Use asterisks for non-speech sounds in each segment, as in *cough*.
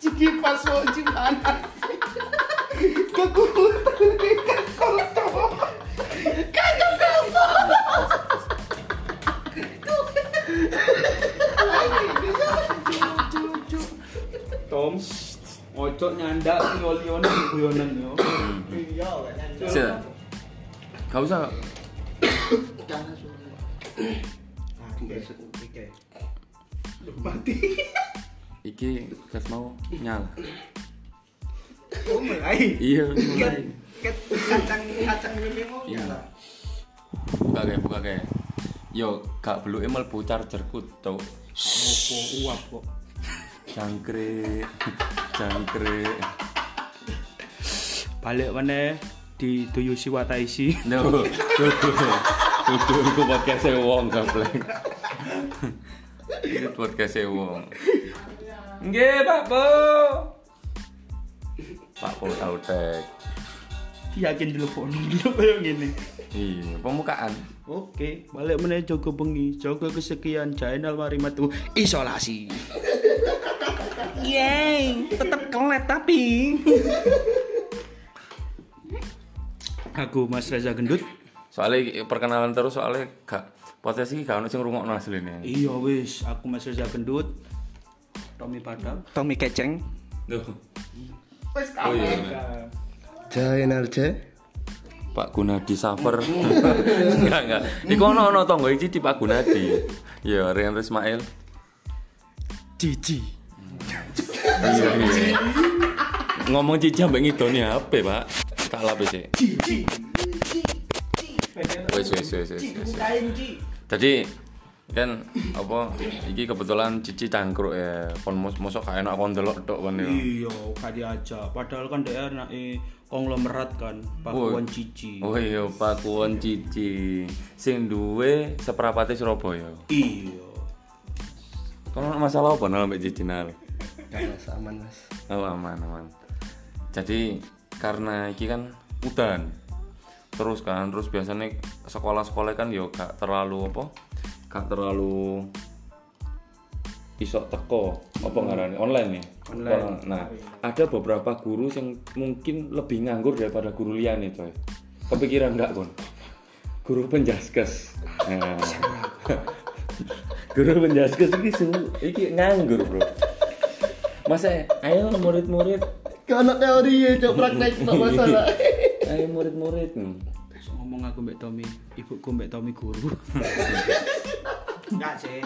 Ciki pas mau gimana? Kekuatan kas kotor. Kagak kamu. Tom, ojo nyandak lion-lionan guyonan yo. Iya. Sih. Gak usah. Gas mau nyala. Oh, mulai. Iya, mulai. Ket kacang kacang ini mau Iya. nyala. Buka kayak, buka kayak. Yo, gak perlu emel bu chargerku tau. Opo uap kok. Jangkrik, jangkrik. Balik mana di Tuyushi Wataisi. No, *laughs* tutu, tutu, itu podcast wong. Itu *laughs* podcast wong. Nggih, Pak Po. Pak Po tau tek. Yakin telepon dulu kayak gini. Iya, pembukaan. Oke, balik mana Joko bengi, Joko kesekian, Jainal Marimatu, isolasi. Yeay, tetap kelet tapi. Aku Mas Reza Gendut. Soalnya perkenalan terus soalnya gak iki gak ono sing ngrungokno asline. Iya wis, aku Mas Reza Gendut. Tommy Padang. Tommy Keceng. Wes Oh iya. Jainal J. Pak Gunadi Safer. enggak enggak. Iku ono ono tonggo iki di Pak Gunadi. Ya, Rian Ismail. Cici. Iya iya. Ngomong cici ambek ngidoni HP, Pak. Tak lapis sih. Wes wes wes wes. wes. Jadi kan apa iki kebetulan cici cangkruk ya kon mos mosok gak enak kon delok tok kon yo Iya, gak diajak. Padahal kan dia anak konglomerat kan, Pakuan. Cici. oh iya pakuan cici sing duwe seperapate Surabaya Iya. kon masalah apa nang mbek cici Gak mas aman mas. oh aman aman jadi karena iki kan udan terus kan terus biasanya sekolah-sekolah kan yo gak terlalu apa gak terlalu iso teko. Apa ngarani? Online nih Online. Nah ada beberapa guru yang mungkin lebih nganggur daripada guru liane coy. Kepikiran enggak kon guru penjaskes. Nah. *laughs* guru penjaskes iki su- iki nganggur bro. Masa ayo murid-murid? Ada teori ya, cok praktek tak *laughs* masalah. ayo murid-murid Hmm. Ngomong aku mbak Tommy, ibuku mbak Tommy guru. *laughs* Enggak sih.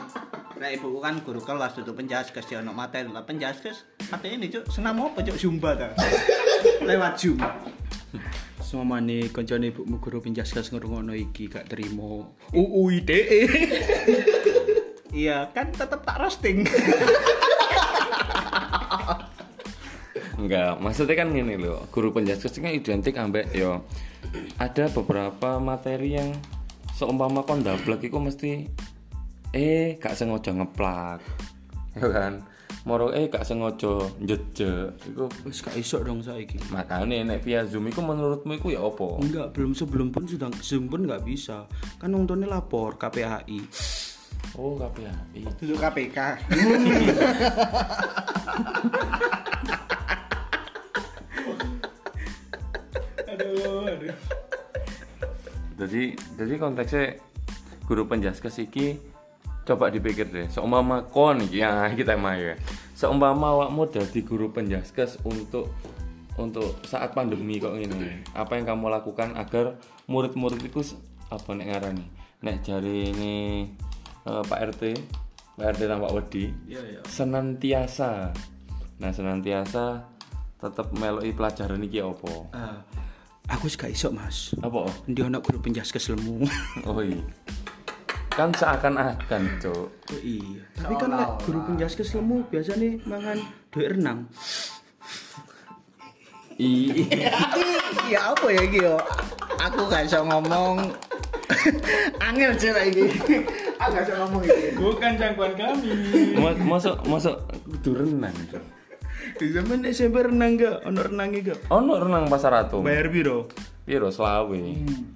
Nah, ibuku kan guru kelas itu penjaskes dia ono materi lah penjaskes. Materi ini cuk senam apa cuk Zumba ta. Lewat Zoom. Semua nih koncone ibumu guru penjaskas ngrungokno iki gak terima. UU ITE. Iya, kan tetep tak roasting. Enggak, maksudnya kan gini loh, guru penjaskes kan identik ambek yo ada beberapa materi yang seumpama kon dablek iku mesti eh gak sengaja ngeplak. Ya kan? Moro eh gak sengaja njejek. Iku Wis gak iso dong saiki. makane nek via Zoom iku menurutmu iku ya apa? Enggak, belum sebelum pun sudah Zoom pun nggak bisa. Kan untungnya lapor KPAI. Oh, KPI. Duduk KPK. Aduh, aduh. Jadi jadi konteksnya guru penjaskes iki coba dipikir deh. Seumpama kon iki ya kita mah ya. Seumpama awakmu dadi guru penjaskes untuk untuk saat pandemi kok ini. Apa yang kamu lakukan agar murid-murid itu apa nek ngarani? Nek jari ini eh, Pak RT, Pak RT tampak wedi. Iya, iya. Senantiasa. Nah, senantiasa tetap meloi pelajaran iki apa? Ah, aku sih gak iso, Mas. Apa? Ndi anak guru penjaskes lemu. Oh iya. *laughs* Kan seakan-akan, Cuk. Oh iya. Tapi kan lek guru penjaskes lemu biasanya mangan duit renang. Iya. Ya apa ya iki yo? Aku gak iso ngomong. *laughs* Angel sih lah iki. Aku gak iso ngomong iki. Bukan jangkauan kami. Ma- masuk masuk kudu renang. Di zaman SMP renang gak? Ono renangnya gak? Ono renang pasar ratu. Bayar biro. Piro selawe.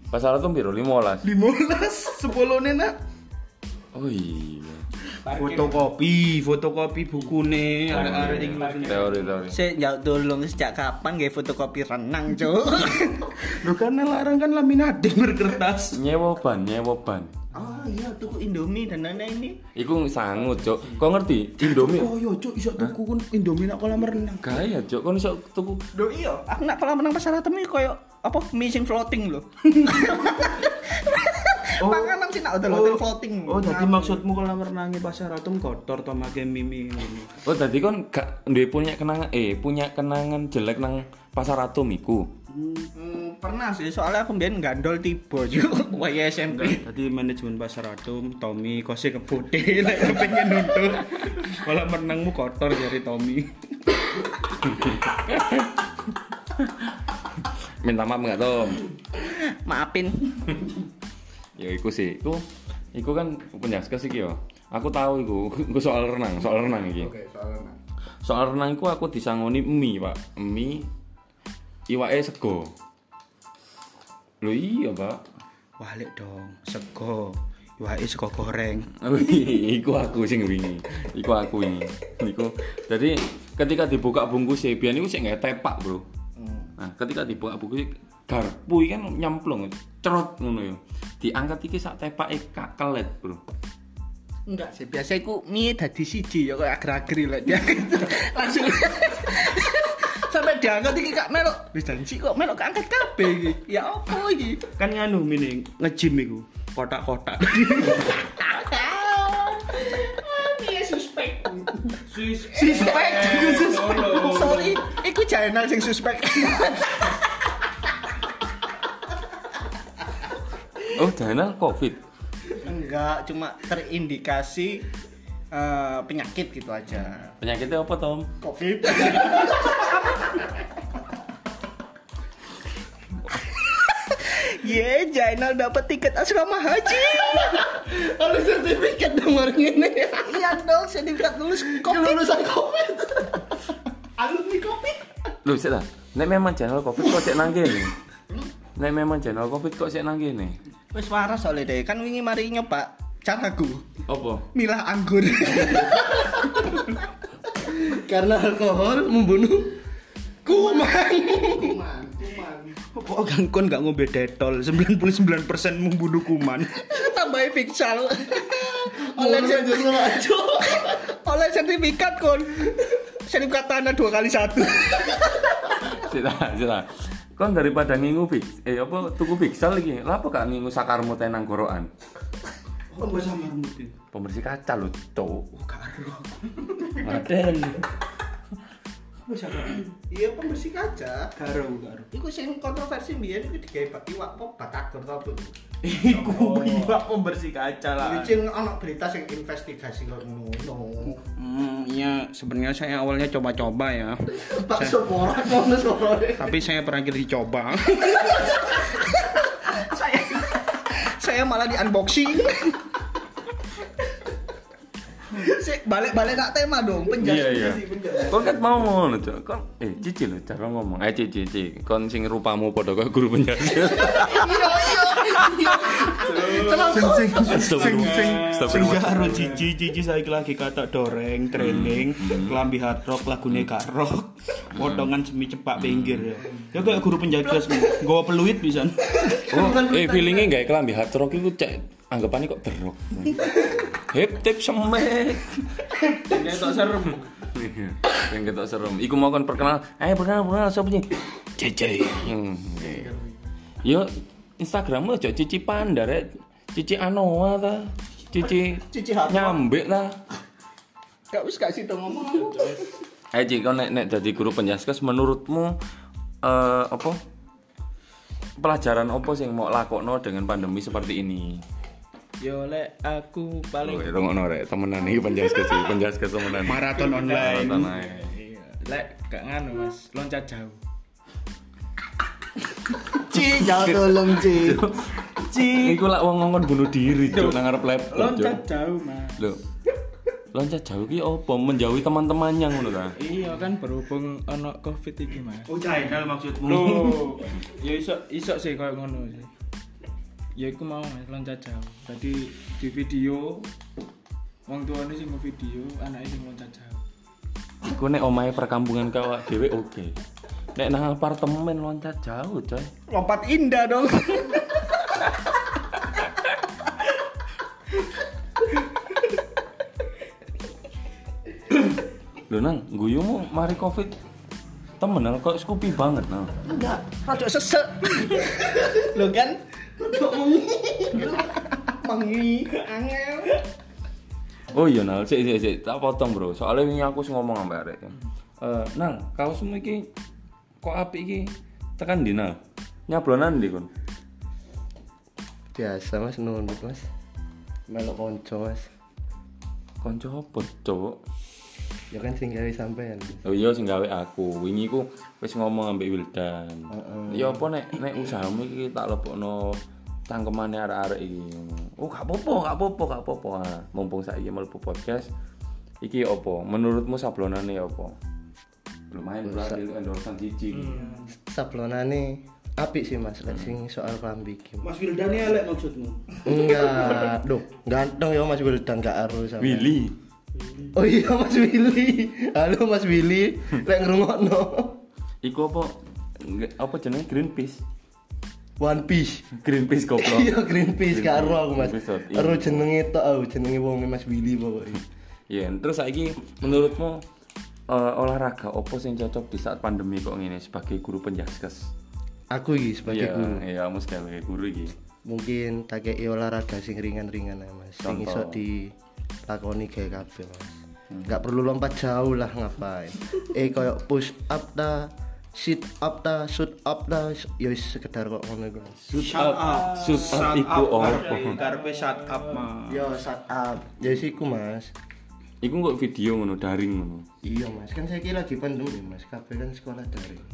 Pasar tuh piro 15. 15 10 nak. Oh iya. Fotokopi, fotokopi bukune arek-arek iki maksudnya. Teori-teori. Saya jauh tolong sejak kapan gak fotokopi renang, Cuk? *laughs* Lho karena larang kan laminating berkertas. Nyewa ban, nyewa ban. Oh iya, tuku Indomie dan lain-lain ini. Iku sangut, Cok. Kau ngerti? Indomie. Oh yo cuk iso tuku kun Indomie nak kolam renang. Gaya, Cok. Kau iso tuku Loh iya, aku nak kolam renang pasar atom ini koyo apa missing floating loh. Oh. Panganan sih nak hotel-hotel floating. Oh, jadi maksudmu kolam renangnya pasar atom kotor to make mimi. Oh, tadi kan gak duwe punya kenangan eh punya kenangan jelek nang pasar atom iku. Hmm, pernah sih, soalnya aku biar gandol tiba *laughs* juga Waya SMP. Tadi manajemen pasar atom Tommy kose kebote *laughs* lek pengen nuntut. Kolam renangmu kotor dari Tommy. *laughs* Minta maaf enggak, Tom? Maafin. Ya iku sih, iku iku kan penjaskes iki yo. Aku tahu iku, iku soal renang, soal renang iki. soalnya. Soal renang iku aku disangoni mie, Pak. Mie iwake sego. Lho iya, Pak. Walik dong, sego. Iwake sego goreng. *laughs* Iku aku sing wingi. Iku aku wingi. Iku. Jadi ketika dibuka bungkus e biyen iku sik nggak tepak, Bro. Nah, ketika dibuka bungkus garpu kan nyemplung, cerot ngono ya. Diangkat iki sak tepake kakelet, Bro. Enggak sih, biasa aku mie dadi siji ya kayak agar-agri lah dia. *laughs* Langsung *laughs* sampai diangkat iki kak melok. Wis janji kok melok keangkat kabeh iki. Ya apa iki? Kan nganu mini nge-gym iku. Kotak-kotak. *laughs* Suspek, suspek. *laughs* *laughs* Sorry, iku channel sing suspek. *laughs* Oh, dana Covid. Enggak, cuma terindikasi eh, penyakit gitu aja. Penyakitnya apa, Tom? Covid. Ye, Jainal dapat tiket asrama haji. *laughs* Ada sertifikat dong orang ini. Iya dong, sertifikat lulus Covid. Lulusan Covid. Alumni Covid. Loh, sik ta. Nek memang channel Covid kok sik nang kene. Nek memang channel Covid kok sik nang kene. Wis waras soalnya deh, kan wingi mari nyoba caraku. Apa? Milah anggur. Karena alkohol membunuh kuman, kuman. Kok kan kon gak ngombe detol 99% membunuh kuman. Tambahin fiksal. *laughs* Oleh aja. oleh sertifikat kon. Sertifikat tanah dua kali satu. Sik ta, sik ta. Kon daripada ngingu fix, eh apa tuku fixal iki? Lah apa gak ngingu sakarmu tenang gorokan? Marmutin? Pembersih kaca lho, cowok. Karo. Maden. Iya pembersih kaca. karo karo. Iku sing kontroversi mbiyen iku digawe iwak apa batagor ta apa. Iku iwak pembersih kaca lah. Licin ana berita sing investigasi kok ngono. Hmm, iya sebenarnya saya awalnya coba-coba ya. *laughs* Bakso porak ngono sore. Tapi saya pernah dicoba. *laughs* Saya saya malah di unboxing. *laughs* Sik balik-balik nak tema dong, penjas Iya iya. Kon kan mau ngono, Cok. Kon eh cici lho cara ngomong. Eh cici cici. Kon sing rupamu padha kaya guru penjajah. Iya iya. Kok. sing sing sing Astagfirullah. karo cici cici saiki lagi kata doreng training kelambi hard rock lagune gak rock potongan semi cepak pinggir ya ya kayak guru penjaga semua gawa peluit bisa Oh, eh feelingnya gak kelambi hard rock iku cek anggapannya kok derok. Hip tip semek. tak serem Yang ketok serem. Iku mau kon perkenal. Eh perkenal perkenal sapa sih? Cici. Iya. Yo Instagrammu aja Cici Panda rek. Cici Anoa ta. Cici Cici nyambek ta. Gak wis gak situ ngomong. Eh Ci, kau nek nek jadi guru penjaskes menurutmu eh apa? Pelajaran apa sing mau lakokno dengan pandemi seperti ini? Yo lek aku Oh, paling itu ngono rek, temenan iki penjaskes iki, penjaskes temenan. maraton online Maraton ae. Iya, lek gak nganu mas loncat jauh Ci, jauh tolong Ci. Ci Iku lak wong ngomong bunuh diri cuk nang ngarep laptop. loncat jauh mas Lho. loncat jauh ki apa menjauhi teman-temannya ngono ta Iya kan berhubung ana Covid iki, Mas. Oh channel maksudmu. Loh, ya iso iso sih kayak ngono sih. Ya iku mau Mas loncat jauh. Tadi di video wong tuane sing video, anake sing loncat jauh. iku nek omahe perkampungan kau dhewe oke nek nang apartemen loncat jauh coy Lompat indah dong. lho nang guyumu mari covid temenan kok Scoopy banget nang Enggak, rada sesek. Lho kan? Mengi angel. Oh iya nal, sik sik sik, tak potong bro. Soalnya ini aku wis ngomong sampe arek. Eh, nang, kaosmu iki kok apik iki tekan di nal. Nyablonan ndi kon? Biasa mas nunduk mas. Melok konco mas. Kanca apa, Cuk? Ya kan sing gawe sampean. Oh iya sing gawe aku. Wingi ku wis ngomong ambek Wildan. Ya apa nek nek usahamu iki tak lebokno cangkemane arek-arek iki. Oh gak apa-apa, gak apa-apa, gak apa-apa. Nah, mumpung saiki mlebu podcast iki apa? Menurutmu sablonane apa? Lumayan berarti endorsean siji. iki. Sablonane apik sih mas. Lek sing soal klambi iki. Mas Wildan elek maksudmu. Enggak, duh, ganteng ya Mas Wildan gak aru sama. Willy. Oh iya Mas Willy. Halo Mas Willy, *laughs* lek ngrungokno. Iku apa? Apa jenenge Greenpeace? One Piece. Greenpeace goblok. Iya Greenpeace gak aru aku Mas. Iya. Aru jenenge tok aku, jenenge wong Mas Willy pokoknya. Iya, terus saiki menurutmu eh, olahraga apa sing cocok di saat pandemi kok ngene sebagai guru penjaskes? Aku iki sebagai Iya, guru. iya, kamu sebagai guru iki. Mungkin tak olahraga sing ringan-ringan Mas. Sing iso dilakoni gawe kabeh Mas. Hmm. Gak perlu lompat jauh lah ngapain. *laughs* eh koyo push up ta, sit up ta, shoot up ta, ya wis sekedar kok ngono iku. Mas. Shut up. Shut up iku apa? Karpe shut up mah. Yo shut up. Ya wis iku Mas. Iku kok video ngono daring ngono. Iya Mas, kan saya kira lagi pandemi Mas. Kabeh kan sekolah daring.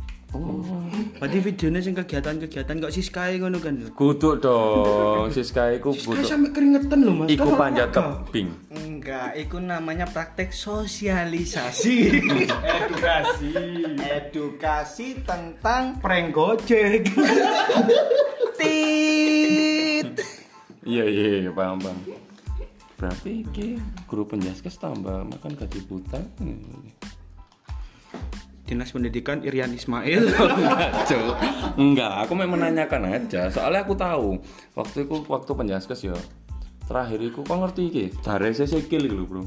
Berarti videonya sing kegiatan-kegiatan kok si Sky ngono kan. Kudu dong, Siska iku Sky kudu. sampe keringetan loh Mas. Iku panjat tebing. Enggak, itu namanya praktek sosialisasi. *laughs* Edukasi. Edukasi tentang Prank Gojek. *laughs* tit. Iya iya iya paham paham. Berarti iki guru penjaskes tambah makan gaji buta. Hmm. Dinas Pendidikan Irian Ismail. *laughs* Enggak. Enggak, aku memang menanyakan aja. Soalnya aku tahu waktu itu waktu penjaskes ya. Terakhir iku kok ngerti iki? Sikil iki lho, Bro.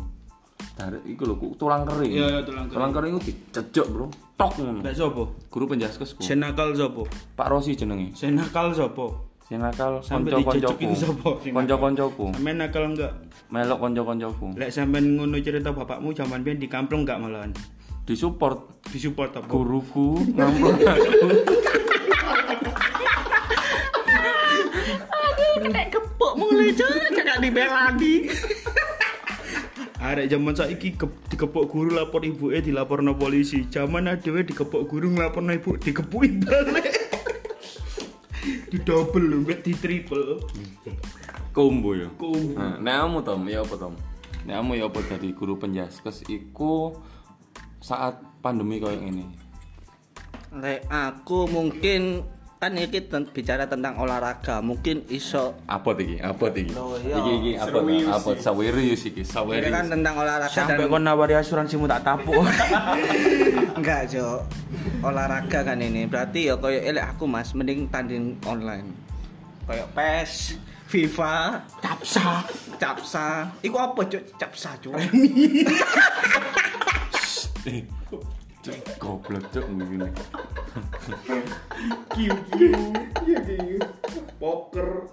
Dare iku lho tulang kering. Iya, iya, tulang kering. Tulang kering iku dicejok, Bro. Tok ngono. Mbak sopo? Guru penjaskesku. Senakal sopo? Pak Rosi jenenge. Senakal sopo? Sing nakal kanca-kancaku. sapa? Kanca-kancaku. Sampeyan nakal enggak? Melok kanca-kancaku. Lek sampean ngono cerita bapakmu zaman biyen di kampung enggak malahan? Disupport Disupport apa? guruku ngamplung aku. Nek kepuk mulai cakak dibelani. Arek zaman saiki ke, dikepuk guru lapor ibuke dilaporno polisi. Zaman dhewe dikepuk guru nglaporno ibu dikepuki balik. di double lho, mbek di triple. Combo ya. Combo. Nah, nek kamu Tom, ya apa Tom? Nek kamu ya apa jadi guru penjaskes iku saat pandemi kayak ini. Lek aku mungkin kan iki ten- bicara tentang olahraga, mungkin iso Apa iki? Apa iki? Loh, iya. Iki iki apa? Apa sawerius iki? ini Sawerius. kan tentang olahraga Sampai dan kon nawari asuransimu tak tapuk. *laughs* enggak Jo. Olahraga kan ini. Berarti ya koyo elek aku Mas mending tanding online. Kayak PES, FIFA, Capsa. Capsa. Iku apa Cuk? Capsa Cuk. *laughs* Cuk, goblok cuk ngene. Kiu kiu. Iya kiu. Poker.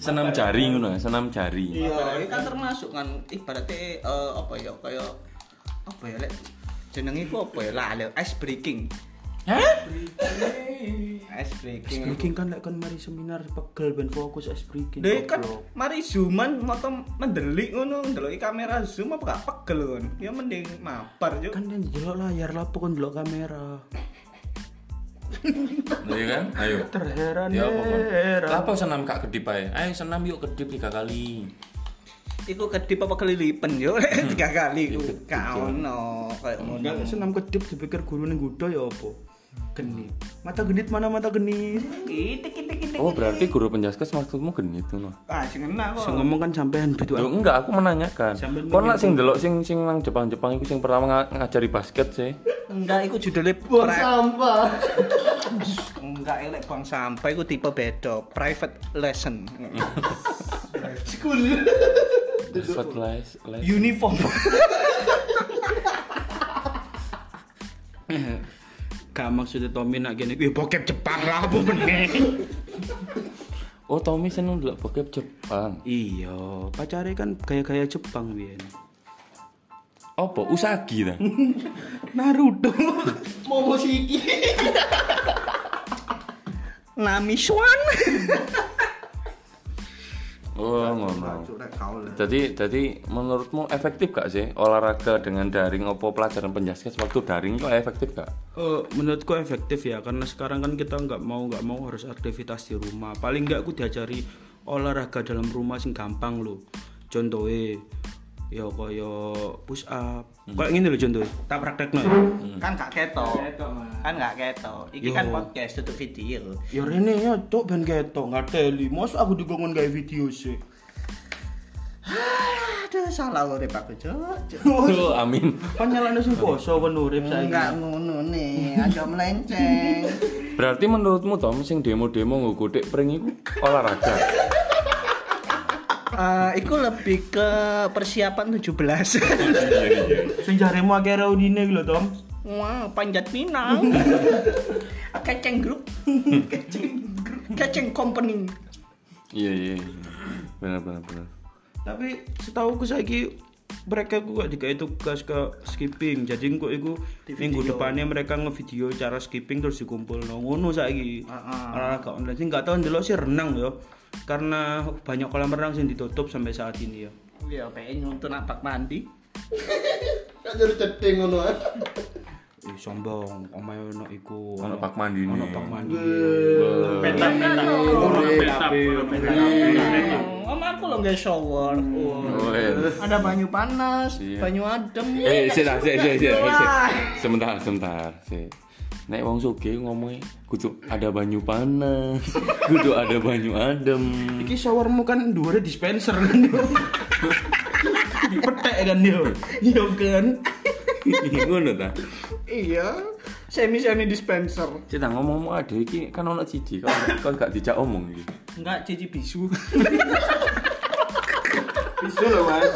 Senam jari ngono, ya, senam jari. Iya, ini kan termasuk kan ibaratnya eh, apa ya kayak apa ya lek jenenge iku apa ya lah ice breaking. Ice breaking. Breaking kan lek kon mari seminar pegel ben fokus es breaking. Dek kan mari zooman moto mendelik ngono ndeloki kamera zoom apa gak pegel kon. Ya mending mabar yo. kan yang delok layar lapo kon delok kamera. Iya kan? Ayo. Terheran Ya apa kon? heran. Apa senam kak kedip ae? Ayo senam yuk kedip tiga kali. Iku kedip apa kelilipen yo *laughs* tiga kali. Gak ono kayak ngono. Senam kedip dipikir guru ning gudo ya apa? Genit. Mata genit mana mata genit? Kitik kitik kitik. Oh, berarti guru penjaskes maksudmu genit ngono. Ah, sing enak kok. Sing ngomong kan sampean dudu Loh, enggak, aku menanyakan. Sambil Kon lah sing delok sing sing nang Jepang-Jepang iku sing pertama nga- ngajari basket sih. Enggak, iku judulnya Buang sampah. *laughs* Enggak, elek bang sampah iku tipe beda, private lesson. *laughs* School. Basket les, les. Uniform. *laughs* Gak maksudnya Tommy nak gini, wih bokep Jepang lah apa meneh. Oh, Tommy seneng delok bokep Jepang. Iya, pacare kan gaya-gaya Jepang biyen. Apa? Usagi ta? *laughs* Naruto. Momoshiki. Nami Swan. *laughs* Oh, ngono. Jadi jadi menurutmu efektif gak sih olahraga dengan daring opo pelajaran penjaskes waktu daring itu efektif gak? Eh, menurutku efektif ya karena sekarang kan kita nggak mau nggak mau harus aktivitas di rumah paling nggak aku diajari olahraga dalam rumah sing gampang loh contohnya ya kaya push up kayak gini loh contohnya tak praktekno ya kan gak ketok. Kan gak ketok. Iki Yo. kan podcast tutup video. ya rene ya cok ben ketok nggak teli mos aku digongon gawe video sih *sighs* Aduh, salah urip aku, Cuk. Oh, *laughs* amin. kan nyalane sing poso kan urip saiki Enggak ngono nih, aja melenceng. Berarti menurutmu Tom sing demo-demo ngukutik pring iku olahraga. Eh, iku lebih ke persiapan 17. *laughs* sing jaremu akeh reunine iki lho Tom Wah, panjat pinang. *laughs* Keceng grup. *laughs* Keceng grup. Keceng company. Iya iya. iya. Benar benar benar. tapi setahu aku saiki mereka kok dikai tugas ke skipping jadi kok iku minggu depannya mereka ngevideo cara skipping terus dikumpul no ngono saiki olahraga online sih nggak tahu ndelok sih renang yo karena banyak kolam renang yang ditutup sampai saat ini ya Ya, pengen nuntun apak mandi. *laughs* Kak jadi cedeng ngono. ah. Ih, sombong omae ono iku Ono pak mandi ono nih. pak mandi Petak petak. Ono petak. Ono petak. Om aku lo nggak shower. Oh, iya. Ada banyu panas, Iya. banyu adem. Eh, sih dah, sih, sih, sih. Sebentar, sebentar, sih. Nek wong sugih ngomongnya kudu ada banyu panas, *laughs* kudu ada banyu adem. iki showermu kan dua dispenser kan *laughs* dipetek kan yo yo kan *laughs* Ngono ta. Iya, semi semi dispenser. Cita ngomong-ngomong ada iki kan ono cici, kan kan gak dijak omong iki. Enggak cici bisu. bisu loh mas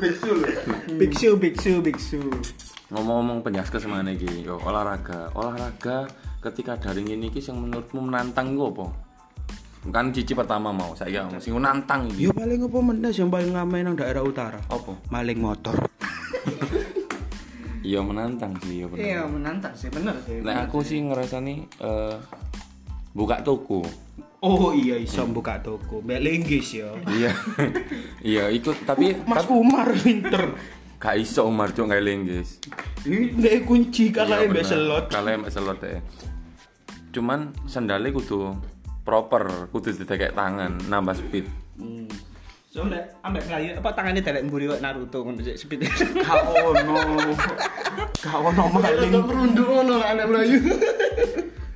bisu loh biksu, biksu, biksu. Ngomong-ngomong penjaskes mana iki? Yo olahraga. Olahraga ketika daring ini iki sing menurutmu menantang iku apa? Kan cici pertama mau, saya ngomong sing nantang iki. Yo paling apa mendas yang paling ngamen nang daerah utara? Apa? Maling motor. *laughs* Iya menantang sih, iya bener. Iya, menantang sih, bener sih. Nek aku sih ngerasani eh buka toko. Oh iya iso buka toko. Mbak ya. Iya. *laughs* iya, ikut tapi Mas tapi Umar pinter. Gak iso Umar cuk gawe lenggis. Ini nggak kunci kalau Iya, mbak bener. selot. Kalau mbak selot deh. Cuman sandalnya kudu proper, kudu didekek tangan, nambah speed. Soalnya ambek melayu apa tangannya delek mburi kok Naruto ngono sik speed. Gak ono. Gak ono maling. Tetep merunduk ngono lah anak Melayu.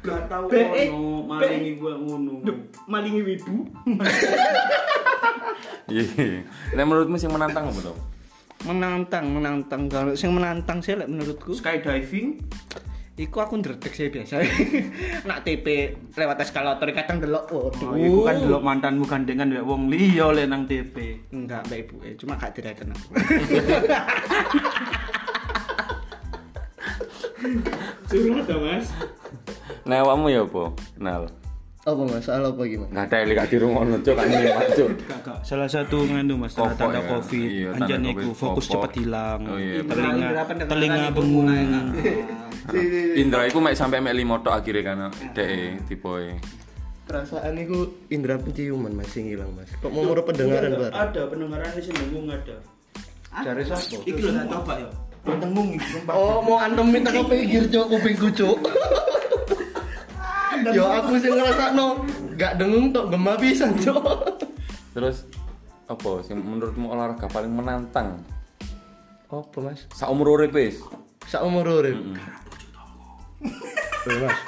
Gak tau Be, eh, ono maling gue ngono. Malingi wibu. Iya. Nek menurutmu sing menantang apa tuh? Menantang, menantang. Kalau sing menantang sih menurutku Skydiving. Iku aku ndredeg sih biasa. *laughs* Nak TP lewat eskalator kadang delok. Waduh. Oh, iku kan delok mantanmu gandengan mbek wong liya le nang TP. Enggak, Mbak Ibu. Eh, cuma gak direken aku. *laughs* Curhat dong, Mas. Nek awakmu ya apa? Nal. Apa masalah apa gimana? Nggak ada yang gak dirungokno cuk kan nyemak cuk. Kakak, salah satu nganu Mas Kopok tanda-tanda ya. Covid. Iya, Anjan tanda iku Covid, fokus cepat hilang. Oh, iya, telinga Indra telinga bengung. mulai. *laughs* Indra iku mek sampe mek limo tok akhire kan dhek tipe Perasaan itu indera penciuman masih ngilang mas. Kok mau murah pendengaran baru? Ada pendengaran di sini ada. Cari siapa? Iki lho tak coba ya. Sumpah. Oh mau antem minta ke pinggir cok kupingku cok. *laughs* Yo aku sih ngerasa no gak dengung tok gemah pisan cok. Terus apa sing menurutmu olahraga paling menantang Apa Mas? saumur urip wis Saumur urip. Lho, Mas.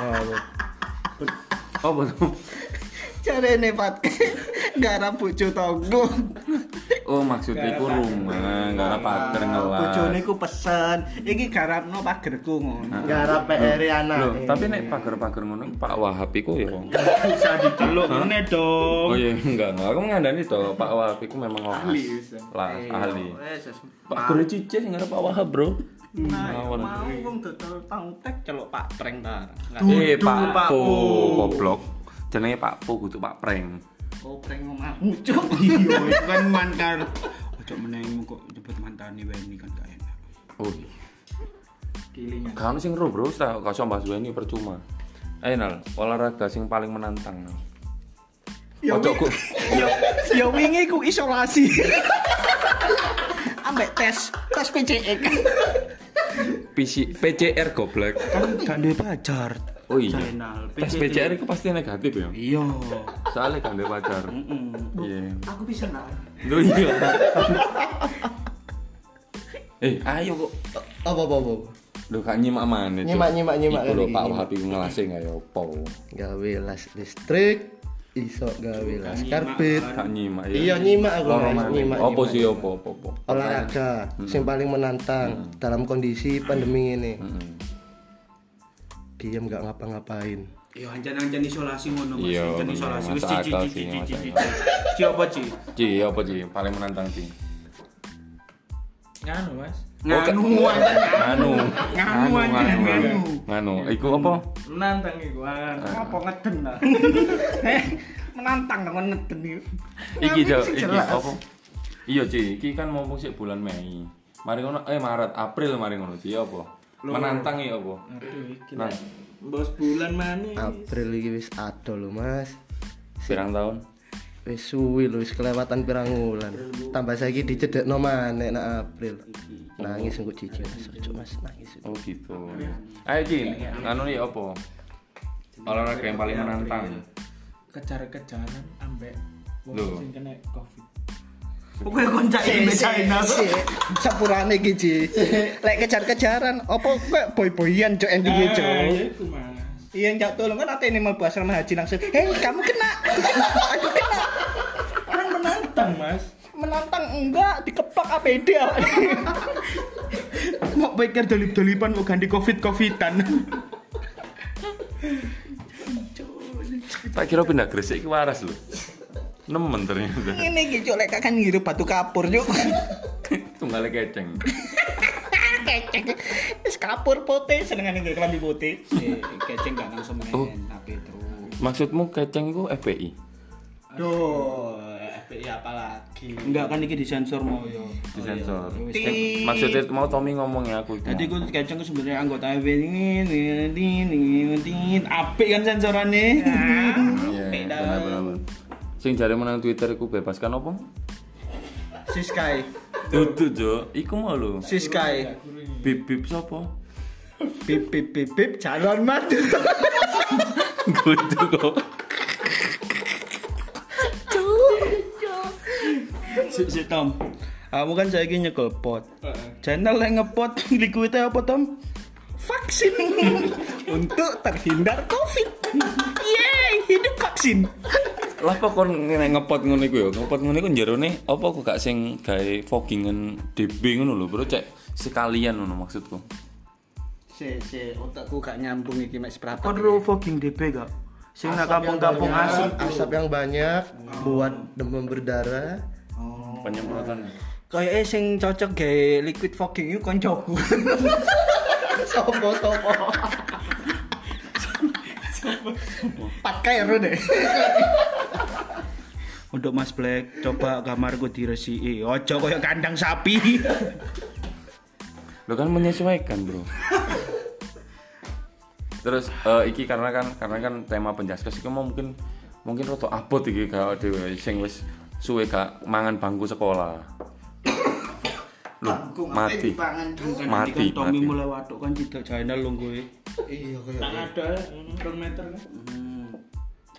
Oh, apa tuh Carane Pat. *laughs* Garap bojo tonggo. Oh maksudnya ku rumah gak ada pager ngelas Bojone ku pesen, iki garapno pagerku ngono. garap PR anak. Loh, tapi nek pager-pager ngono Pak Wahab iku ya Bisa diceluk ngene dong. Oh iya enggak, enggak. Aku ngandani to Pak Wahab iku memang ahli. Lah, ahli. Pak Guru Cice sing ngarep Pak Wahab, Bro. Nah, mau wong dodol tangtek celuk Pak Prank ta. Eh, Pak Po, goblok. Jenenge Pak Po kudu Pak Prank. Oh, prank omahmu, Cuk. *laughs* Iya, itu kan mantan. Ojo menengmu kok nyebut mantane wae ini kan gak enak. Oh. iya. Kilingan. Kan sing ro, Bro. Sa kau bahas ini percuma. Ayo Nal, olahraga sing paling menantang. Nal. Ya Ojo ku. Ya ya wingi ku isolasi. Ambek tes, tes PCE. PC, PCR goblok. Kan gak pacar. Oh iya. Tes PCR itu pasti negatif ya. Iya. Soalnya kan ada pacar. Iya. Aku bisa. Lu iya. *laughs* Eh, ayo kok. Apa apa apa. Lu kan nyimak mana? Nyimak, nyimak, nyimak Iku lho Pak ini. Wahab iku ngelase gak ya opo. Gawe las listrik, iso gawe las karbit. Gak nyimak ya. Iya nyimak aku nyimak. Opo nyimak. sih opo opo opo. Olahraga sing paling menantang dalam kondisi pandemi ini. Heeh. Diam gak ngapa-ngapain. Iya, anjan-anjan isolasi ngono Mas. Iya, bener, isolasi wis masuk cici akal cici sih, cici. masuk cici. Ci apa Ci? Ci, apa Ci? Paling menantang Ci. Nganu, Mas. Nganu anjan Nganu. Nganu anjan nganu. Nganu. Iku apa? Menantang iku. ah. Apa ngeden ta? *laughs* Eh, menantang dong ngeden iki. Iki Jo, sing iki jelas. apa? Iya Ci, iki kan mumpung sik bulan Mei. Mari ngono eh Maret, April mari ngono Ci apa? Menantang ya apa? Aduh, iki. Nah, Bos bulan mana? April iki wis ado lho Mas. pirang tahun? Wis suwi lho wis kelewatan pirang wulan. Tambah saiki dicedekno maneh nak April. Nangis engko cici Mas. Ojo Mas nangis. Oh gitu. Ayo Ci, anu nih apa? Olahraga yang paling menantang. Kejar-kejaran ambek wong Loh. sing kena Covid. Pokoknya konca ini China. Sepurane iki, Ji. Lek kejar-kejaran, apa kok boy-boyan cuk endinge cuk. iya. Iya nggak tolong kan ate ini mau asrama haji langsung. Hei kamu kena, *laughs* aku kena. Kan menantang, Mas. Menantang enggak dikeplak APD. *laughs* Mau pikir dolip-dolipan mau ganti covid-covidan. Tak kira pindah Gresik iki waras lho. Nemen ternyata. Ini gitu lek kan ngirup batu kapur yuk. Tunggal keceng. Keceng. Wis kapur putih senengane nggih kelambi putih. Eh, keceng gak langsung main Oh. tapi terus. Maksudmu keceng itu FPI? Duh, FPI apa lagi? Enggak kan iki disensor mau yo. Disensor. Oh, iya. Eh, Maksudnya mau Tommy ngomong ya aku. Jadi gue keceng ku sebenarnya anggota FB ini ini ini ini apik kan sensorannya. Iya, benar benar. Sing jare menang Twitter iku bebaskan apa? Siskai. Dudu Jo, iku mau lho. Siskai. Bip bip sapa? Bip bip bip bip calon madu. Kudu kok. Si, si Tom. Kamu kan saya nyekel pot. Channel yang ngepot liquidnya apa Tom? Vaksin *laughs* untuk terhindar Covid. Yeay, hidup vaksin. Lah kok kon ngepot ngono iku ya? Ngepot ngono iku jerone apa kok gak sing gawe fogingan DB ngono lho, Bro, cek sekalian ngono maksudku. Si, si, otakku gak nyambung iki mek seberapa. Kon ro fogging DB gak? Sing nak kampung-kampung asem. asap yang banyak buat demam berdarah. Penyemprotan. Kayak sing cocok gawe liquid fogging iku koncoku. *laughs* Sopo sopo. Pat kairo deh. Untuk Mas Black, coba kamarku diresiki. Ojo koyo kandang sapi. Lo kan menyesuaikan, Bro. Terus eh, iki karena kan karena kan tema penjaskes iki mau mungkin mungkin roto abot iki gak dhewe sing wis suwe gak mangan bangku sekolah. Loh, mati. Mati, Kan Tommy mati. mulai watuk kan tidak channel lo gue. Iya Tak ada, mm, rong meter kan.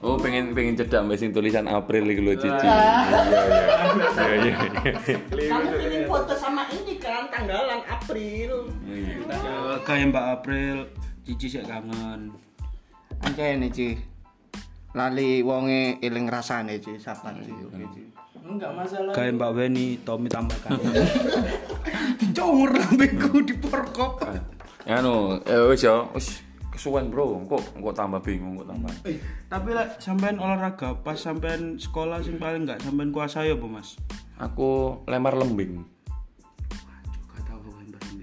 Oh, pengen pengen cedak mbak sing tulisan April iku lho Cici. Iya iya. Iya iya. Kamu pengen foto sama ini kan tanggalan April. Iya. Ya, kayak Mbak April, Cici sih kangen. Anjay nih Ci. Lali wonge eling rasane Ci, sabar Ci. Enggak masalah. Kayak Mbak Weni, Tommy tambah kangen. *laughs* Congor lambeku di perkop. Ya no, eh wis ya, wis kesuwen bro, kok kok tambah bingung kok tambah. Eh, tapi lah sampean olahraga pas sampean sekolah sing paling enggak sampean kuasai apa, Mas? Aku lempar lembing. Kan.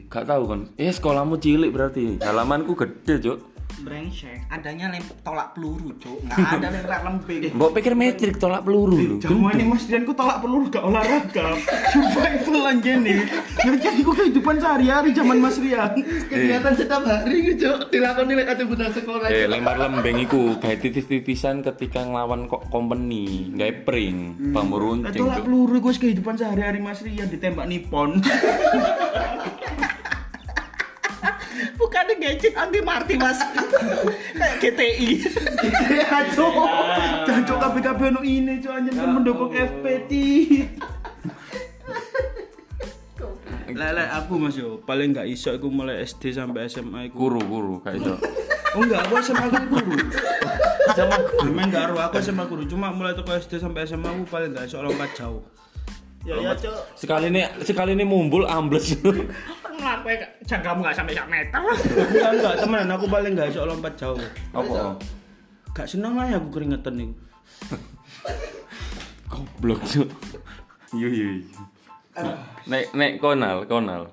Gak tahu kan? Eh sekolahmu cilik berarti. Halamanku gede, Cuk. Brengsek, adanya lem tolak peluru, Cuk. Enggak ada lempar lembing. *laughs* Mbok pikir metrik tolak peluru lho. Jaman ini Mas Dian ku tolak peluru gak olahraga. Survival aja nih. Ngerti ku kehidupan sehari-hari zaman Mas Rian. Kegiatan setiap hari Cuk. Dilakoni lek ate budal sekolah. Eh lempar lembing iku gawe titis-titisan ketika nglawan kok company, gawe pring, Eh, runcing. tolak peluru gue kehidupan sehari-hari Mas Rian ditembak Nippon. *laughs* Bukannya gadget anti marti, Mas. *laughs* Kayak GTI. Ya, Cuk. Dan Cuk KBKB ono ini anjen kan mendukung FPT. Lele aku Mas yo paling gak iso aku mulai SD sampai SMA iku. Guru, guru, gak iso. Oh enggak, aku SMA aku guru. Sama guru enggak aru aku SMA guru. Cuma mulai toko SD sampai SMA aku paling gak iso lompat jauh. Ya ya, Cuk. Sekali ini sekali ini mumbul ambles. *laughs* Kenapa jangkamu enggak sampai 1 meter? Enggak enggak temenan aku paling gak iso lompat jauh. Apa? Gak seneng lah ya aku keringetan nih. *laughs* Goblok, Cuk. Yo yo. Nek nek konal, konal.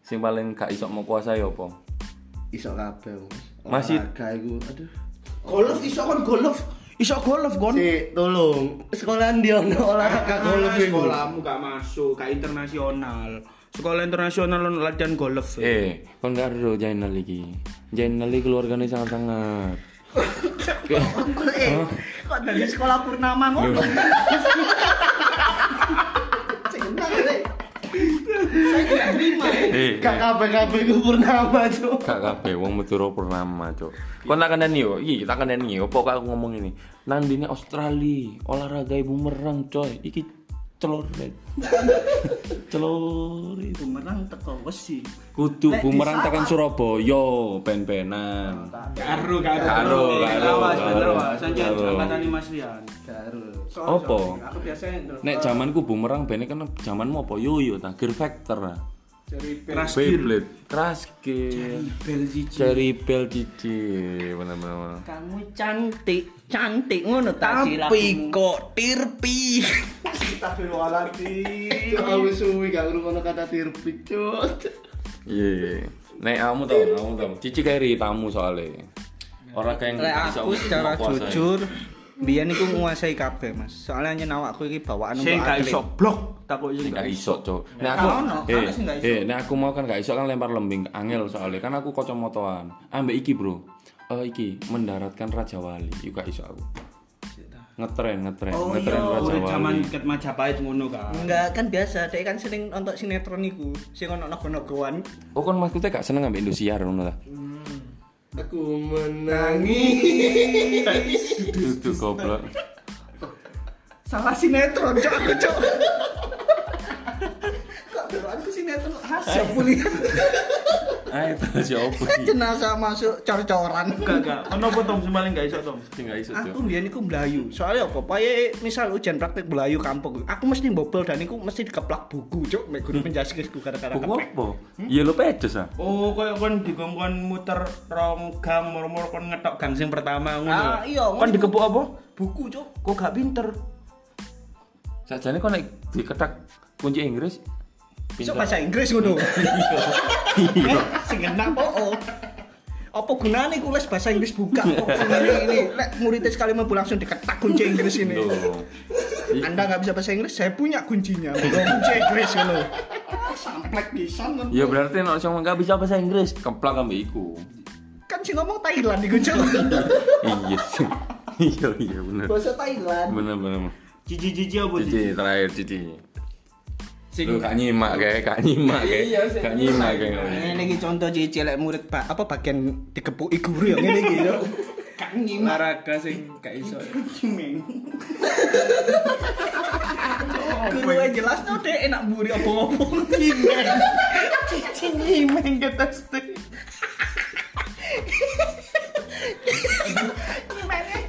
Sing paling gak iso mau kuasai apa? Iso kabeh, Mas. Masih- Olahraga iku. Aduh. Golf iso kon golf. Iso golf kon. Si, tolong. Sekolahan dia olahraga golf iku. sekolahmu gak masuk, gak internasional. Sekolah internasional latihan golf. Eh, kon gak ero Jainal iki. Jainal iki keluargane sangat-sangat. Eh, *laughs* kok dari sekolah purnama ngono? Senang, Rek. Saya tidak terima. Eh, Gak kabeh-kabeh iku purnama, Cuk. Kak kabeh wong Madura purnama, Cuk. Kon tak kandani yo, iki tak kandani yo, apa aku ngomong ini. Nang dine Australia, olahraga ibu merang, coy. Iki celor. itu. *laughs* Bumerang teko wesi. Kudu bumerang tekan. Surabaya, ben-benan. Karo karo. Karo, karo, karo. bener Mas. Rian. Karo. Terus. Nek zamanku bumerang bene kan zamanmu apa? Yoyo ta, Gear Factor. Gear. Beyblade, Crash. Cherry Bell Cici, bener-bener. Kamu cantik, cantik ngono ta Tapi kok tirpi. Astagfirullahaladzim. Aku suwi gak ngrungokno kata tirpik, Cuk. Iya. Nek kamu tau, kamu tau. Cici kayak tamu soalnya. Orang kayak bisa aku secara menguasai. jujur Biyen iku nguasai kabeh, Mas. Soalnya nyen awakku iki bawaan Sing gak atlet. iso blok takut sing gak iso, Cok. Nek aku eh, eh, nek aku mau kan gak iso kan lempar lembing angel soalnya kan aku kacamataan. Ambek iki, Bro. Eh iki mendaratkan Raja Wali. Iku gak iso aku. Ngetren, ngetren, Oh, ngetren iya. Raja Urip zaman Wali. ket Majapahit ngono kan. Enggak kan biasa, dek kan sering nonton sinetron iku, sing ono nogo-nogoan. Oh kan maksudnya gak seneng ambek Indosiar ngono ta. Aku *laughs* menangis. Dudu goblok. Salah sinetron, cok aku cok. Hasil kuliah. *laughs* Ayo ta siapa iki? Jenazah masuk cor-coran. Gak gak. Ono apa Tom sing paling gak iso Tom? Sing gak iso. Aku mbiyen iku mlayu. Soalnya apa? Paye misal ujian praktek mlayu kampung. Aku mesti bobol dan iku mesti dikeplak buku, cok. Mek guru penjaskesku gara-gara Buku apa? Iya lo pedes ah. Oh, koyo kon dikongkon muter rong gang moro-moro kon ngetok gang sing pertama ngono. Ah, iya, Kon dikepuk apa? Buku, cok. Kok gak pinter? Sajane kok nek diketak kunci Inggris Pinter. bahasa Inggris ngono. *laughs* Eh, Sing enak po. oh. Apa gunanya ku les bahasa Inggris buka kok *laughs* ini muridnya sekali mau langsung diketak kunci Inggris ini. Anda nggak bisa bahasa Inggris, saya punya kuncinya. Kunci Inggris ngono. Samplek pisan kan. Ya berarti nek sing nggak bisa bahasa Inggris, keplak ambek iku. Kan sing ngomong Thailand iku, Cok. Iya. sih. Iya iya bener. Bahasa Thailand. Bener bener. Cici-cici apa Cici? Cici terakhir Cici sing kak nyimak kayak kak nyimak kayak iya, kak nyimak kayak ini lagi contoh jadi celek murid pak. Apa bagian dikepuk guru yang ini gitu kak nyimak. Naraka sing gak iso. Guru yang jelas tuh deh enak buri apa-apa. Nyimeng Cici nyimeng ke tes teh.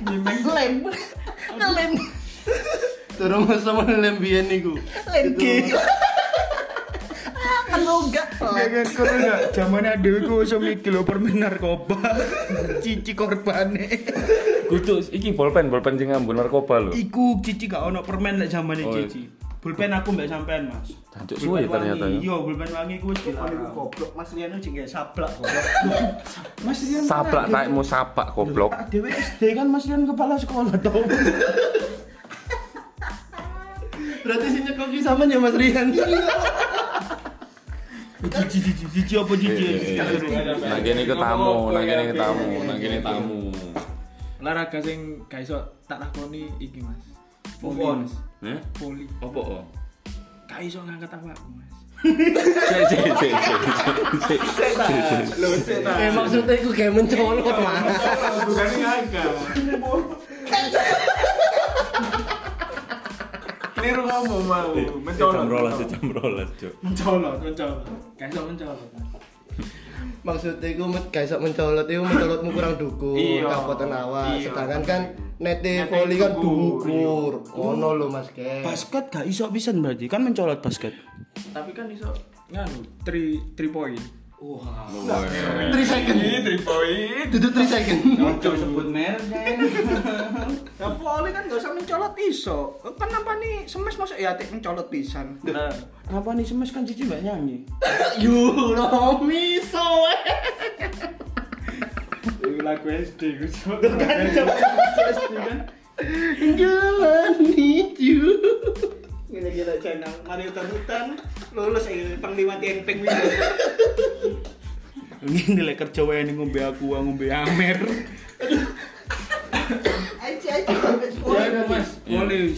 Nyimeng Turun masa mana lembian niku. Lem G. Kan enggak. Kan kono enggak zamane dhewe ku iso mikir lho permen narkoba. *laughs* Cici korbane. Kudu iki bolpen, bolpen sing ngambun narkoba lho. Iku cici gak ono permen lek zamane Oh, cici. Pulpen aku mbak sampean, Mas. Suwe ternyata ya. Iya, pulpen wangi ku wis. Goblok Mas Rian itu jengkel sablak goblok. *laughs* Mas Rian Saplak taekmu sapak goblok. Dhewe SD kan Mas Rian kepala sekolah tau. *laughs* Berarti si nyekoki sama ya Mas Rian. Cici, cici, cici, apa cici? Iya, iya, iya. Lagi ini ketamu, lagi ini ketamu, lagi ini tamu. Olahraga sing guys, tak lakoni iki Mas. Pohon, Poli. Apa kok? Gak iso ngangkat awakmu cek. Eh maksudnya aku kayak mencolot mas. Bukan ngangkat. *laughs* Keliru ngomong mau. Mencolot. Jam rolas, jam rolas, Cuk. Mencolot, mencolot. Iso mencolot. Maksudnya aku met gak iso mencolot itu mencolotmu kurang dukur, Iya. kapoten awak. Iya. Sedangkan kan nete volley kan dukur, dukur. Ono lho Mas Ke. Basket gak iso pisan berarti kan mencolot basket. Tapi kan iso nganu 3 3 point. Wah. 3 second. 3 point. Duduk 3 second. Ojo sebut merek kan. *laughs* Ya volley kan gak usah mencolot iso. Kan nampak nih semes masuk ya atik mencolot pisan. Nah, Apa nih semes kan cici mbak nyanyi? Yu Romi so. ini lagu SD gue *laughs* Kan nicu. Gila-gila channel Mario Tanutan lulus aja panglima tiempeng gitu. Ini nilai kerja wae ning ngombe aku ngombe Amer. Aji aji Ya udah Mas, Iya. volley.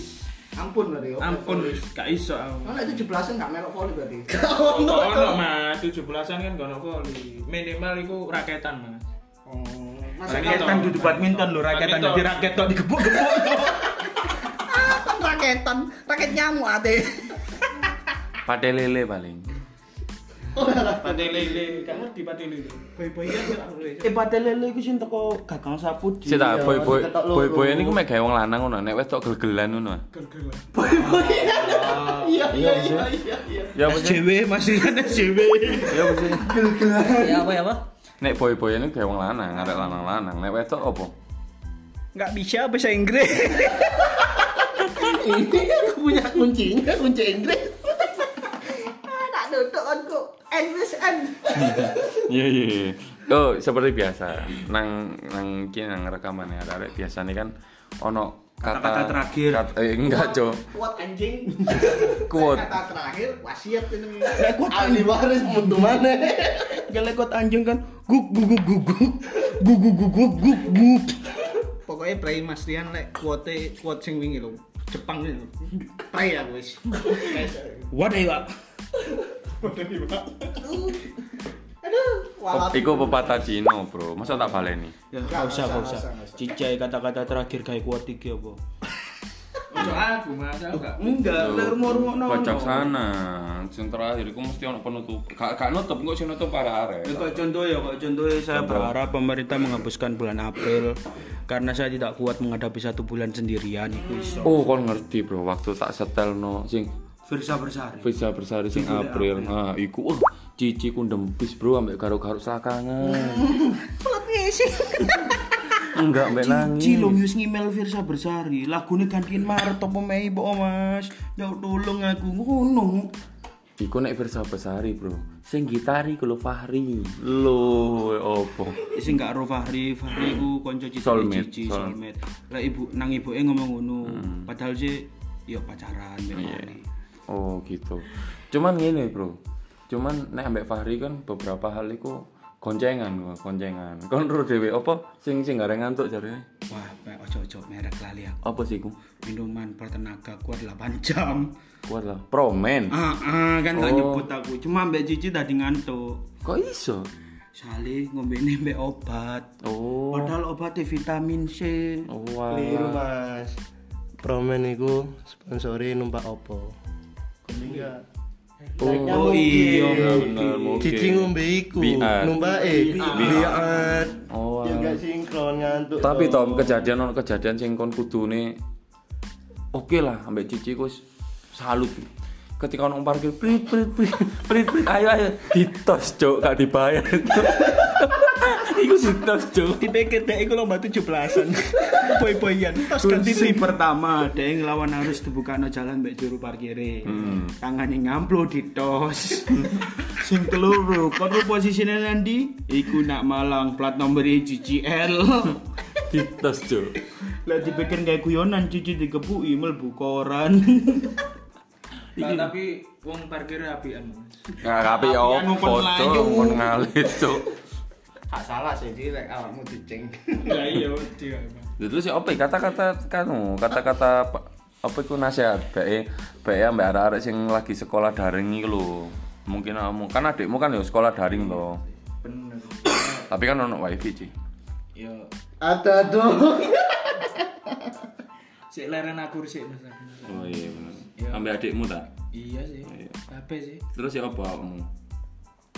Ampun berarti. oke. Ampun wis gak iso aku. Itu jeblasan gak melok volley berarti. Ono ono Mas, 17-an kan gak ono volley. Minimal iku raketan Mas. Oh, Raketan duduk badminton lho, raketan Badminton. di raket tok digebuk-gebuk. *laughs* kan raketan, raket nyamuk ate. Pate lele paling. Pate lele, gak ngerti pate lele. Boy-boy kan aku Eh padahal lele iku sing teko gagang sapu di. Sik tak boy boy ketok loro. boy boy niku mek gawe wong lanang ngono, nek wis tok gel-gelan ngono. Gerger. Iya iya iya iya. iya. Ya apa sih? SJW masih ada SJW. Ya apa sih? Ya apa ya apa? Nek boy boy ini gawe wong lanang, arek lanang-lanang. Nek wedok apa? Nggak bisa bahasa Inggris. *laughs* Ini aku punya kuncinya, kunci Inggris. Tak duduk aku. And. Iya iya. iya. Oh, seperti biasa. Nang nang iki nang rekaman ya, arek biasane kan ono kata Kata-kata terakhir. kat- eh, enggak, Cok. Kuat anjing. Quote. Kata terakhir wasiat ini. Lekot Ahli waris mutu mana? Ya lekot anjing kan guk guk guk guk guk guk guk guk guk. Pokoknya pray Mas Rian lek quote quote sing wingi lho. Jepang itu. Pray aku wis. What are you? Aduh, walat. Iku pepatah Cina, Bro. Masa tak baleni? Ya, gak usah, gak usah. Cicai kata-kata terakhir kayak kuat iki apa? Aku Mas, aku gak. Enggak, no. Kocok sana. Sing terakhir iku mesti ono penutup. Gak gak nutup, kok sing nutup para arek. Ya, kok contoh ya, kok contoh ya, saya berharap pemerintah menghapuskan bulan April karena saya tidak kuat menghadapi satu bulan sendirian iku iso. Oh, kon ngerti, Bro. Waktu tak setel no sing Versa bersari. Visa bersari sing April. Nah, iku uh, cici ku ndempis, Bro, ambek karo-karo selakangan. Pelat *laughs* ngising. Enggak ambek nangis. Cici lo wis ngemail Versa bersari, lagune gantiin Maret apa Mei po Mas. Ya tolong aku ngono. Iku nek Versa Besari, Bro. Sing gitari ku lho Fahri. Lho, opo? Sing gak ro Fahri, Fahri ku kanca cici cici soul- soulmate. Lah ibu nang ibuke ngomong ngono. Padahal sih ya pacaran mbek Iya. Fahri. Oh, gitu. Cuman ngene, Bro. Cuman nek ambek Fahri kan beberapa hal iku goncengan, gua, goncengan. Kon ro dhewe apa sing sing gareng ngantuk jarene? Wah, Pak, ojo-ojo merek lali aku. Apa sih iku? Minuman bertenaga kuat 8 jam. Kuat lah. Promen. Ah, ah kan tak Oh. nyebut aku. Cuma mbak Cici tadi ngantuk. Kok iso? Sale ngombene mbek obat. Oh. Padahal obatnya vitamin C. Oh, Keliru wah. mas Promen iku sponsori numpak opo Enggak Oh iya. bener mungkin. Cici ngombe iku eh biat Oh. Ya gak sinkron ngantuk Tapi toh. Tom kejadian ono kejadian sing kon kudune oke lah ambek cici ku wis salut. Ketika ono parkir prit prit prit prit prit ayo ayo ditos cuk gak dibayar. *laughs* Ditos cuk. Dipikir dek iku lomba 17-an. Boy-boyan. Tos ganti tim. pertama, dia ngelawan harus dibukano jalan mbek juru parkire. Tangannya ngamplo di tos. *laughs* Sing keloro, kon posisine nanti? Iku nak Malang, plat nomor GGL. *laughs* Ditos cuk. Lah dipikir kayak guyonan cici dikepuki mlebu koran. Nah, tapi wong parkir apian Apian ngomong foto layu. kon ngalit cuk. Hak salah sih di lek awakmu diceng. *laughs* ya iya dia Terus ya ya, kata-kata kanu, kata-kata apa- iku nasihat bae bae ambek arek-arek sing lagi sekolah daring iki lho. Mungkin kamu kan adikmu kan ya sekolah daring loh. bener Tapi kan ono wifi sih. ya Ada dong *laughs* si leren aku sih mas. Oh iya bener. Iya. Ambek adikmu tak? iya sih apa sih Terus ya apa kamu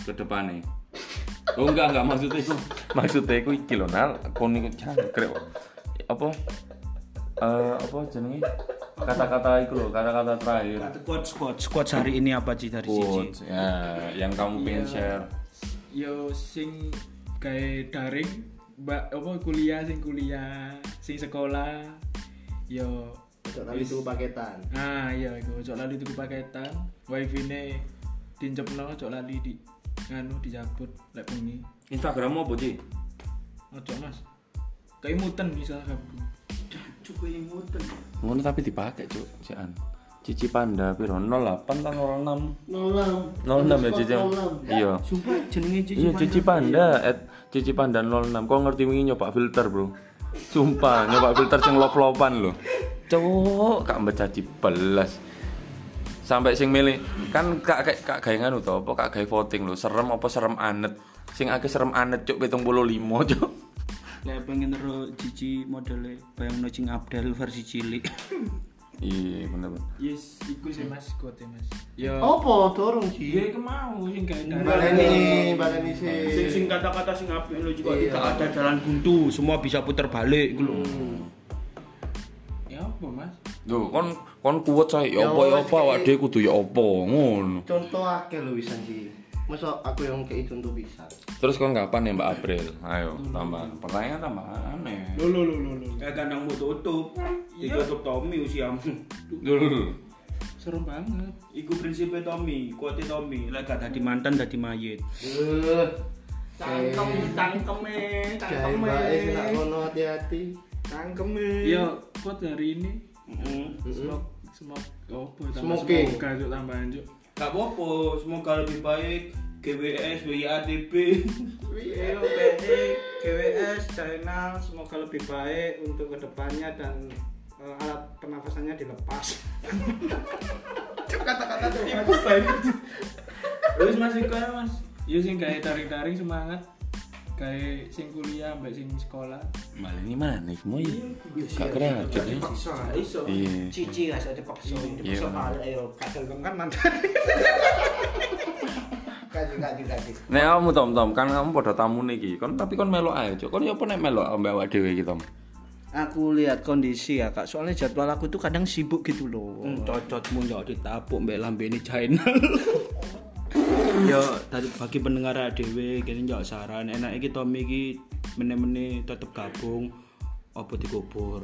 ke? Oh enggak enggak maksudnya itu maksudnya itu iki lho nal kon iku jangkrik. Apa? Eh apa jenenge? Kata-kata itu loh, kata-kata terakhir. Quotes quotes quotes hari ini apa sih dari cici? Quotes, ya, yang kamu pengen share. yo sing kayak daring mbak apa kuliah sing kuliah sing sekolah yo Tapi itu paketan ah iya iku ojo lali tuku paketan wifi ne dincepno ojo lali di nganu dicabut lek bengi Instagrammu apa sih? ojo mas kayak muten bisa kabku Cukup imutan. Ngono tapi dipakai cuk, cian. Cici Panda piro? 08 kan 06. 06 06 ya Cici. Iya. Sumpah jenenge cici. Iya Cici Panda, at Cici Panda 06. Kok ngerti wingi nyoba filter, Bro? Sumpah, nyoba filter sing lop-lopan lho. Cuk, kak baca belas. Sampai sing milih kan kak kak kak gawe nganu to, apa kak gawe voting lho, serem apa serem anet. Sing akeh serem anet cuk 75 *laughs* cuk. Lah pengen ro cici modele bayang Cing Abdel versi cilik. Iya, bener bener. yes iku sih mas kuatnya mas yo Apa dorong ya sih? iku mau sing kayak daring Baleni, baleni Sing sih. sing kata-kata sing apik lho juga Iya. tidak ada jalan buntu, semua bisa putar balik iku lho. ya apa mas Duh, kon kon kuat saya ya Ya apa ya apa awak kayak- dhewe kudu ya apa ngono. Contoh akeh lho bisa sih. Masa aku yang kayak contoh bisa. Terus kon kapan ya Mbak April? Ayo, tambah. Pertanyaan tambah aneh. lo lo lo lo lo Ya kandang mau tutup. Ditutup Tommy usiamu. Dulu. serem banget Iku prinsipnya Tommy, kuatnya Tommy. Lah gak dadi mantan dadi mayit. Eh, Cangkem, sing nak kono hati-hati. cangkeme. ya kuat hari ini Heeh. smoke smoke Smoking. semoga cuk tambahan cuk Gak apa-apa, semoga lebih baik GWS, WIADB. WIOPD, GWS, China, semoga lebih baik untuk ke depannya dan eh, alat pernafasannya dilepas. Cuk kata-kata tuh. terus mas iku ae, mas yo sing gawe taring-taring semangat gawe sing kuliah mbak sing sekolah Malah ini mana nih? Mau ya? Gak keren aja. Dipaksa, iso. Iya. Cici lah saya dipaksa, dipaksa Iya. balik ayo kadal kan mantan. *laughs* Nek kamu Tom Tom kan kamu pada tamu nih Kon tapi kon melok aja cok. Kon ya apa nek melok ambek awak dhewe iki Tom? Aku lihat kondisi ya kak, soalnya jadwal aku tuh kadang sibuk gitu loh. Hmm, cocotmu ya ditapuk mbak lambe ini China. *laughs* Yo, tadi bagi pendengar ADW kene njok saran enak iki Tommy iki meneh-meneh tetep gabung apa dikubur.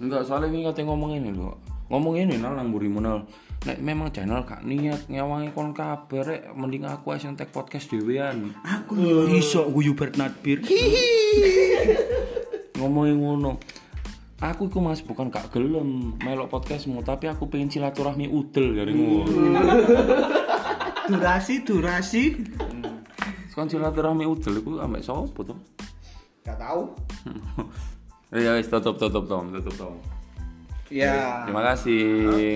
Enggak, soalnya ini katanya ngomong ini lho. Ngomong ini nal nang burimu nal. Nek memang channel gak niat nyawangi kon kabeh rek mending aku sing tek podcast dhewean. Aku yo iso guyu Bernard Bir. *laughs* Ngomongin ngono. Aku iku Mas bukan gak gelem melok podcastmu, tapi aku pengen silaturahmi udel dari ngono. *laughs* Durasi durasi. Sekarang silaturahmi udel iku ambek sapa to? Gak tahu. *laughs* Ya wis tutup tutup Tom, tutup Tom. Ya. Terima kasih. Oke,